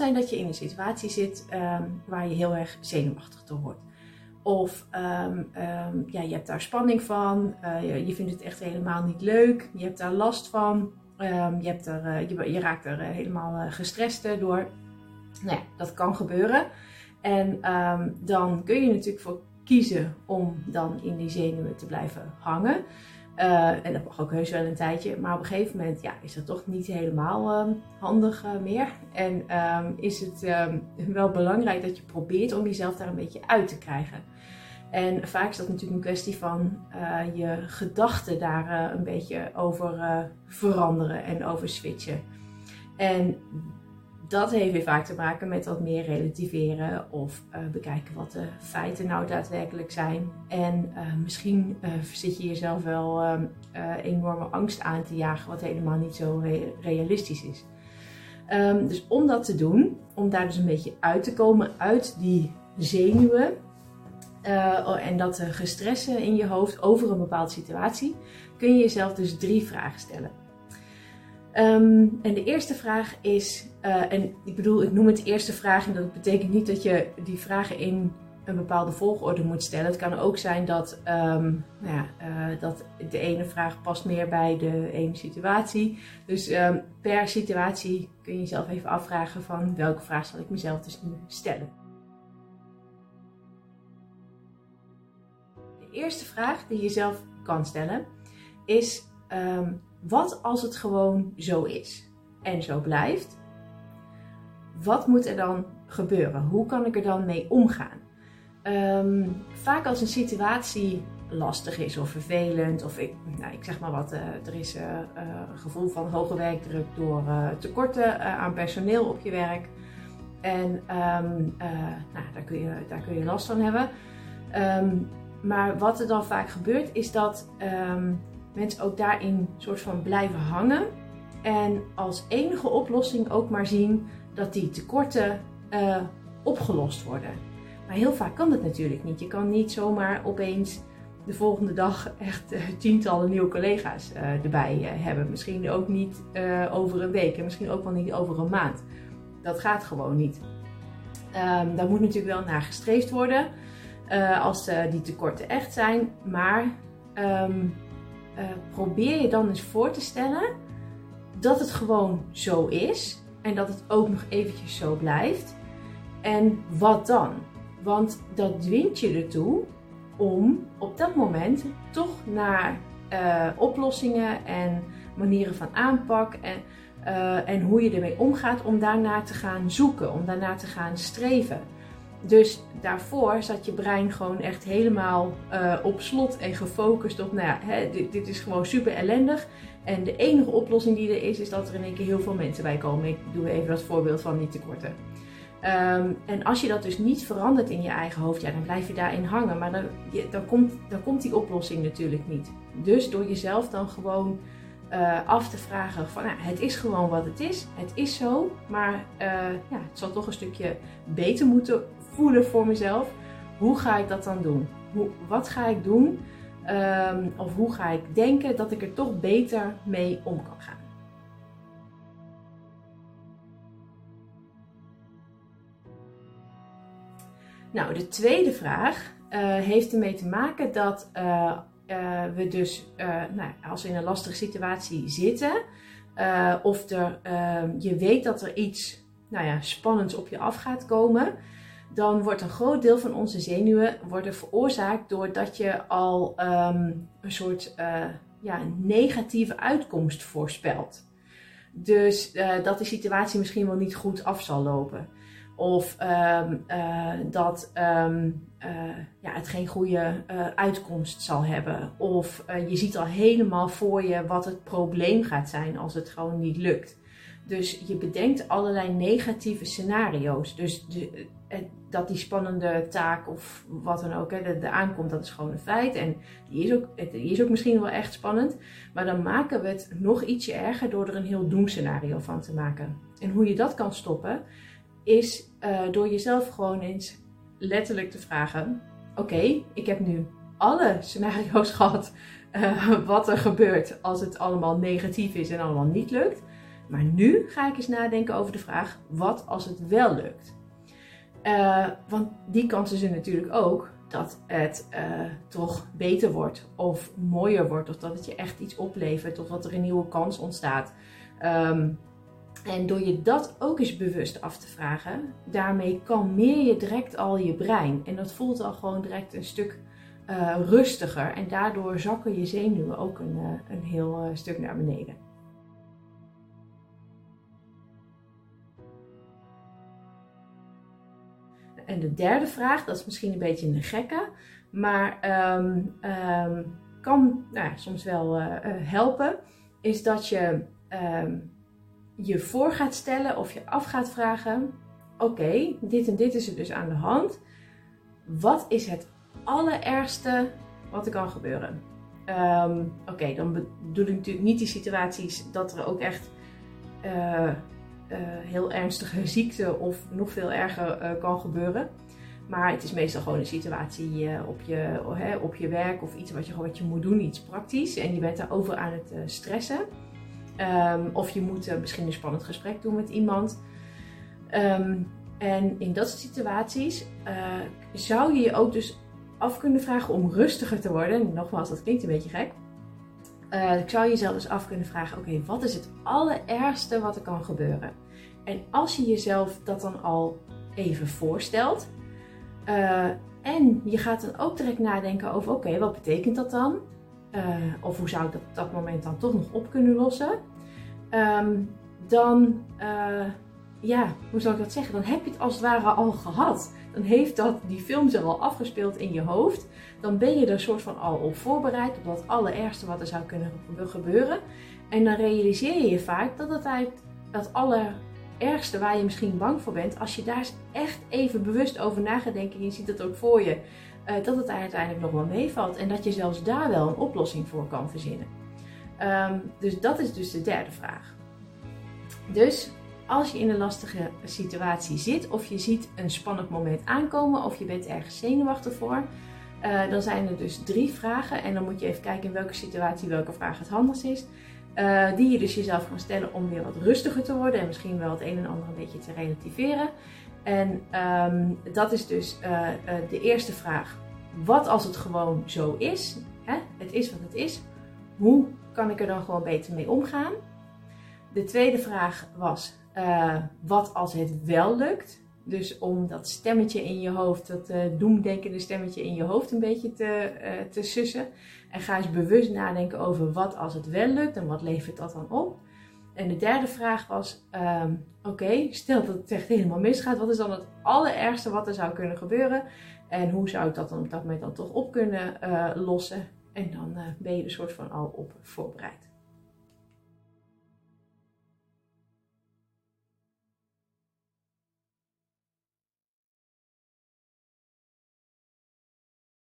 zijn dat je in een situatie zit ehm, waar je heel erg zenuwachtig door wordt. Of ehm, ehm, ja, je hebt daar spanning van, uh, je, vindt het echt helemaal niet leuk, je hebt daar last van, je, hebt er, uh, je, raakt er helemaal gestrest door. Nou ja, dat kan gebeuren. En dan kun je natuurlijk voor kiezen om dan in die zenuwen te blijven hangen. Uh, en dat mag ook heus wel een tijdje. Maar op een gegeven moment ja, is dat toch niet helemaal uh, handig uh, meer. En um, is het um, wel belangrijk dat je probeert om jezelf daar een beetje uit te krijgen. En vaak is dat natuurlijk een kwestie van je gedachten daar een beetje over veranderen en over switchen. En dat heeft weer vaak te maken met wat meer relativeren of uh, bekijken wat de feiten nou daadwerkelijk zijn. En uh, misschien uh, zit je jezelf wel ehm, enorme angst aan te jagen, wat helemaal niet zo re realistisch is. Um, dus om dat te doen, om daar dus een beetje uit te komen uit die zenuwen en dat gestressen in je hoofd over een bepaalde situatie, kun je jezelf dus drie vragen stellen. Um, en de eerste vraag is, uh, en ik bedoel, ik noem het eerste vraag en dat betekent niet dat je die vragen in een bepaalde volgorde moet stellen. Het kan ook zijn dat, um, nou ja, uh, dat de ene vraag past meer bij de ene situatie. Dus um, per situatie kun je jezelf even afvragen van welke vraag zal ik mezelf dus nu stellen. De eerste vraag die je jezelf kan stellen is wat als het gewoon zo is en zo blijft? Wat moet er dan gebeuren? Hoe kan ik er dan mee omgaan? Um, vaak als een situatie lastig is of vervelend, of ik, nou, ik zeg maar wat, uh, er is uh, uh, een gevoel van hoge werkdruk door tekorten aan personeel op je werk. En um, nou, daar, kun je, daar kun je last van hebben. Um, maar wat er dan vaak gebeurt, is dat mensen ook daarin soort van blijven hangen. En als enige oplossing ook maar zien dat die tekorten uh, opgelost worden. Maar heel vaak kan dat natuurlijk niet. Je kan niet zomaar opeens de volgende dag echt uh, tientallen nieuwe collega's uh, erbij hebben. Misschien ook niet over een week en misschien ook wel niet over een maand. Dat gaat gewoon niet. Um, daar moet natuurlijk wel naar gestreefd worden als die tekorten echt zijn. Maar um, uh, probeer je dan eens voor te stellen dat het gewoon zo is en dat het ook nog eventjes zo blijft. En wat dan? Want dat dwingt je ertoe om op dat moment toch naar uh, oplossingen en manieren van aanpak en, uh, en hoe je ermee omgaat, om daarnaar te gaan zoeken, om daarnaar te gaan streven. Dus daarvoor zat je brein gewoon echt helemaal uh, op slot en gefocust op, nou ja, hè, dit, dit, is gewoon super ellendig. En de enige oplossing die er is, is dat er in één keer heel veel mensen bij komen. Ik doe even dat voorbeeld van die tekorten. Um, en als je dat dus niet verandert in je eigen hoofd, ja, dan blijf je daarin hangen. Maar dan, je, dan, komt, dan komt die oplossing natuurlijk niet. Dus door jezelf dan gewoon uh, af te vragen van, nou, het is gewoon wat het is. Het is zo, maar uh, ja, het zal toch een stukje beter moeten voelen voor mezelf. Hoe ga ik dat dan doen? Hoe, wat ga ik doen? Um, of hoe ga ik denken dat ik er toch beter mee om kan gaan? Nou, de tweede vraag uh, heeft ermee te maken dat uh, we dus, nou, als we in een lastige situatie zitten, of er, ehm, je weet dat er iets nou ja, spannends op je af gaat komen, dan wordt een groot deel van onze zenuwen veroorzaakt doordat je al um, een soort ja, negatieve uitkomst voorspelt. Dus dat de situatie misschien wel niet goed af zal lopen. Of um, uh, dat um, ja, het geen goede uitkomst zal hebben. Of je ziet al helemaal voor je wat het probleem gaat zijn als het gewoon niet lukt. Dus je bedenkt allerlei negatieve scenario's. Dus de, dat die spannende taak of wat dan ook, aankomt, dat is gewoon een feit. En die is, ook, die is ook misschien wel echt spannend. Maar dan maken we het nog ietsje erger door er een heel doemscenario van te maken. En hoe je dat kan stoppen, is uh, door jezelf gewoon eens letterlijk te vragen: Oké, ik heb nu alle scenario's gehad uh, wat er gebeurt als het allemaal negatief is en allemaal niet lukt. Maar nu ga ik eens nadenken over de vraag: wat als het wel lukt? Uh, want die kans is er natuurlijk ook dat het toch beter wordt of mooier wordt of dat het je echt iets oplevert of dat er een nieuwe kans ontstaat. Um, en door je dat ook eens bewust af te vragen, daarmee kalmeer je direct al je brein. En dat voelt al gewoon direct een stuk uh, rustiger. En daardoor zakken je zenuwen ook een, uh, een heel uh, stuk naar beneden. En de derde vraag, dat is misschien een beetje een gekke, maar um, um, kan nou, soms wel helpen, is dat je um, je voor gaat stellen of je af gaat vragen: Oké, dit en dit is er dus aan de hand. Wat is het allerergste wat er kan gebeuren? Um, Oké, dan bedoel ik natuurlijk niet die situaties dat er ook echt uh, uh, heel ernstige ziekte of nog veel erger uh, kan gebeuren. Maar het is meestal gewoon een situatie op, je, op je werk of iets wat je, wat je moet doen, iets praktisch. En je bent daarover aan het stressen. Um, of je moet uh, misschien een spannend gesprek doen met iemand. Um, en in dat soort situaties uh, zou je je ook dus af kunnen vragen om rustiger te worden. En nogmaals, dat klinkt een beetje gek. Uh, ik zou jezelf dus af kunnen vragen: oké, wat is het allerergste wat er kan gebeuren? En als je jezelf dat dan al even voorstelt. en je gaat dan ook direct nadenken over: oké, wat betekent dat dan? Uh, of hoe zou ik dat op dat moment dan toch nog op kunnen lossen? Um, dan, uh, ja, hoe zou ik dat zeggen? Dan heb je het als het ware al gehad. Dan heeft dat, die film zich al afgespeeld in je hoofd. Dan ben je er soort van al op voorbereid op dat allerergste wat er zou kunnen gebeuren. En dan realiseer je je vaak dat het uit dat allerergste waar je misschien bang voor bent, als je daar echt even bewust over na gaat denken en je ziet het ook voor je, uh, dat het uiteindelijk nog wel meevalt. En dat je zelfs daar wel een oplossing voor kan verzinnen. Um, dus dat is dus de derde vraag. Dus als je in een lastige situatie zit, of je ziet een spannend moment aankomen, of je bent ergens zenuwachtig voor, uh, dan zijn er dus drie vragen. En dan moet je even kijken in welke situatie welke vraag het handigst is. Uh, die je dus jezelf kan stellen om weer wat rustiger te worden en misschien wel het een en ander een beetje te relativeren. En um, dat is dus uh, de eerste vraag. Wat als het gewoon zo is? Hè? Het is wat het is. Hoe kan ik er dan gewoon beter mee omgaan? De tweede vraag was: wat als het wel lukt? Dus om dat stemmetje in je hoofd, dat uh, doemdenkende stemmetje in je hoofd een beetje te, uh, te sussen. En ga eens bewust nadenken over wat als het wel lukt en wat levert dat dan op. En de derde vraag was: um, oké, stel dat het echt helemaal misgaat, wat is dan het allerergste wat er zou kunnen gebeuren? En hoe zou ik dat dan op dat moment dan toch op kunnen lossen? En dan ben je er soort van al op voorbereid.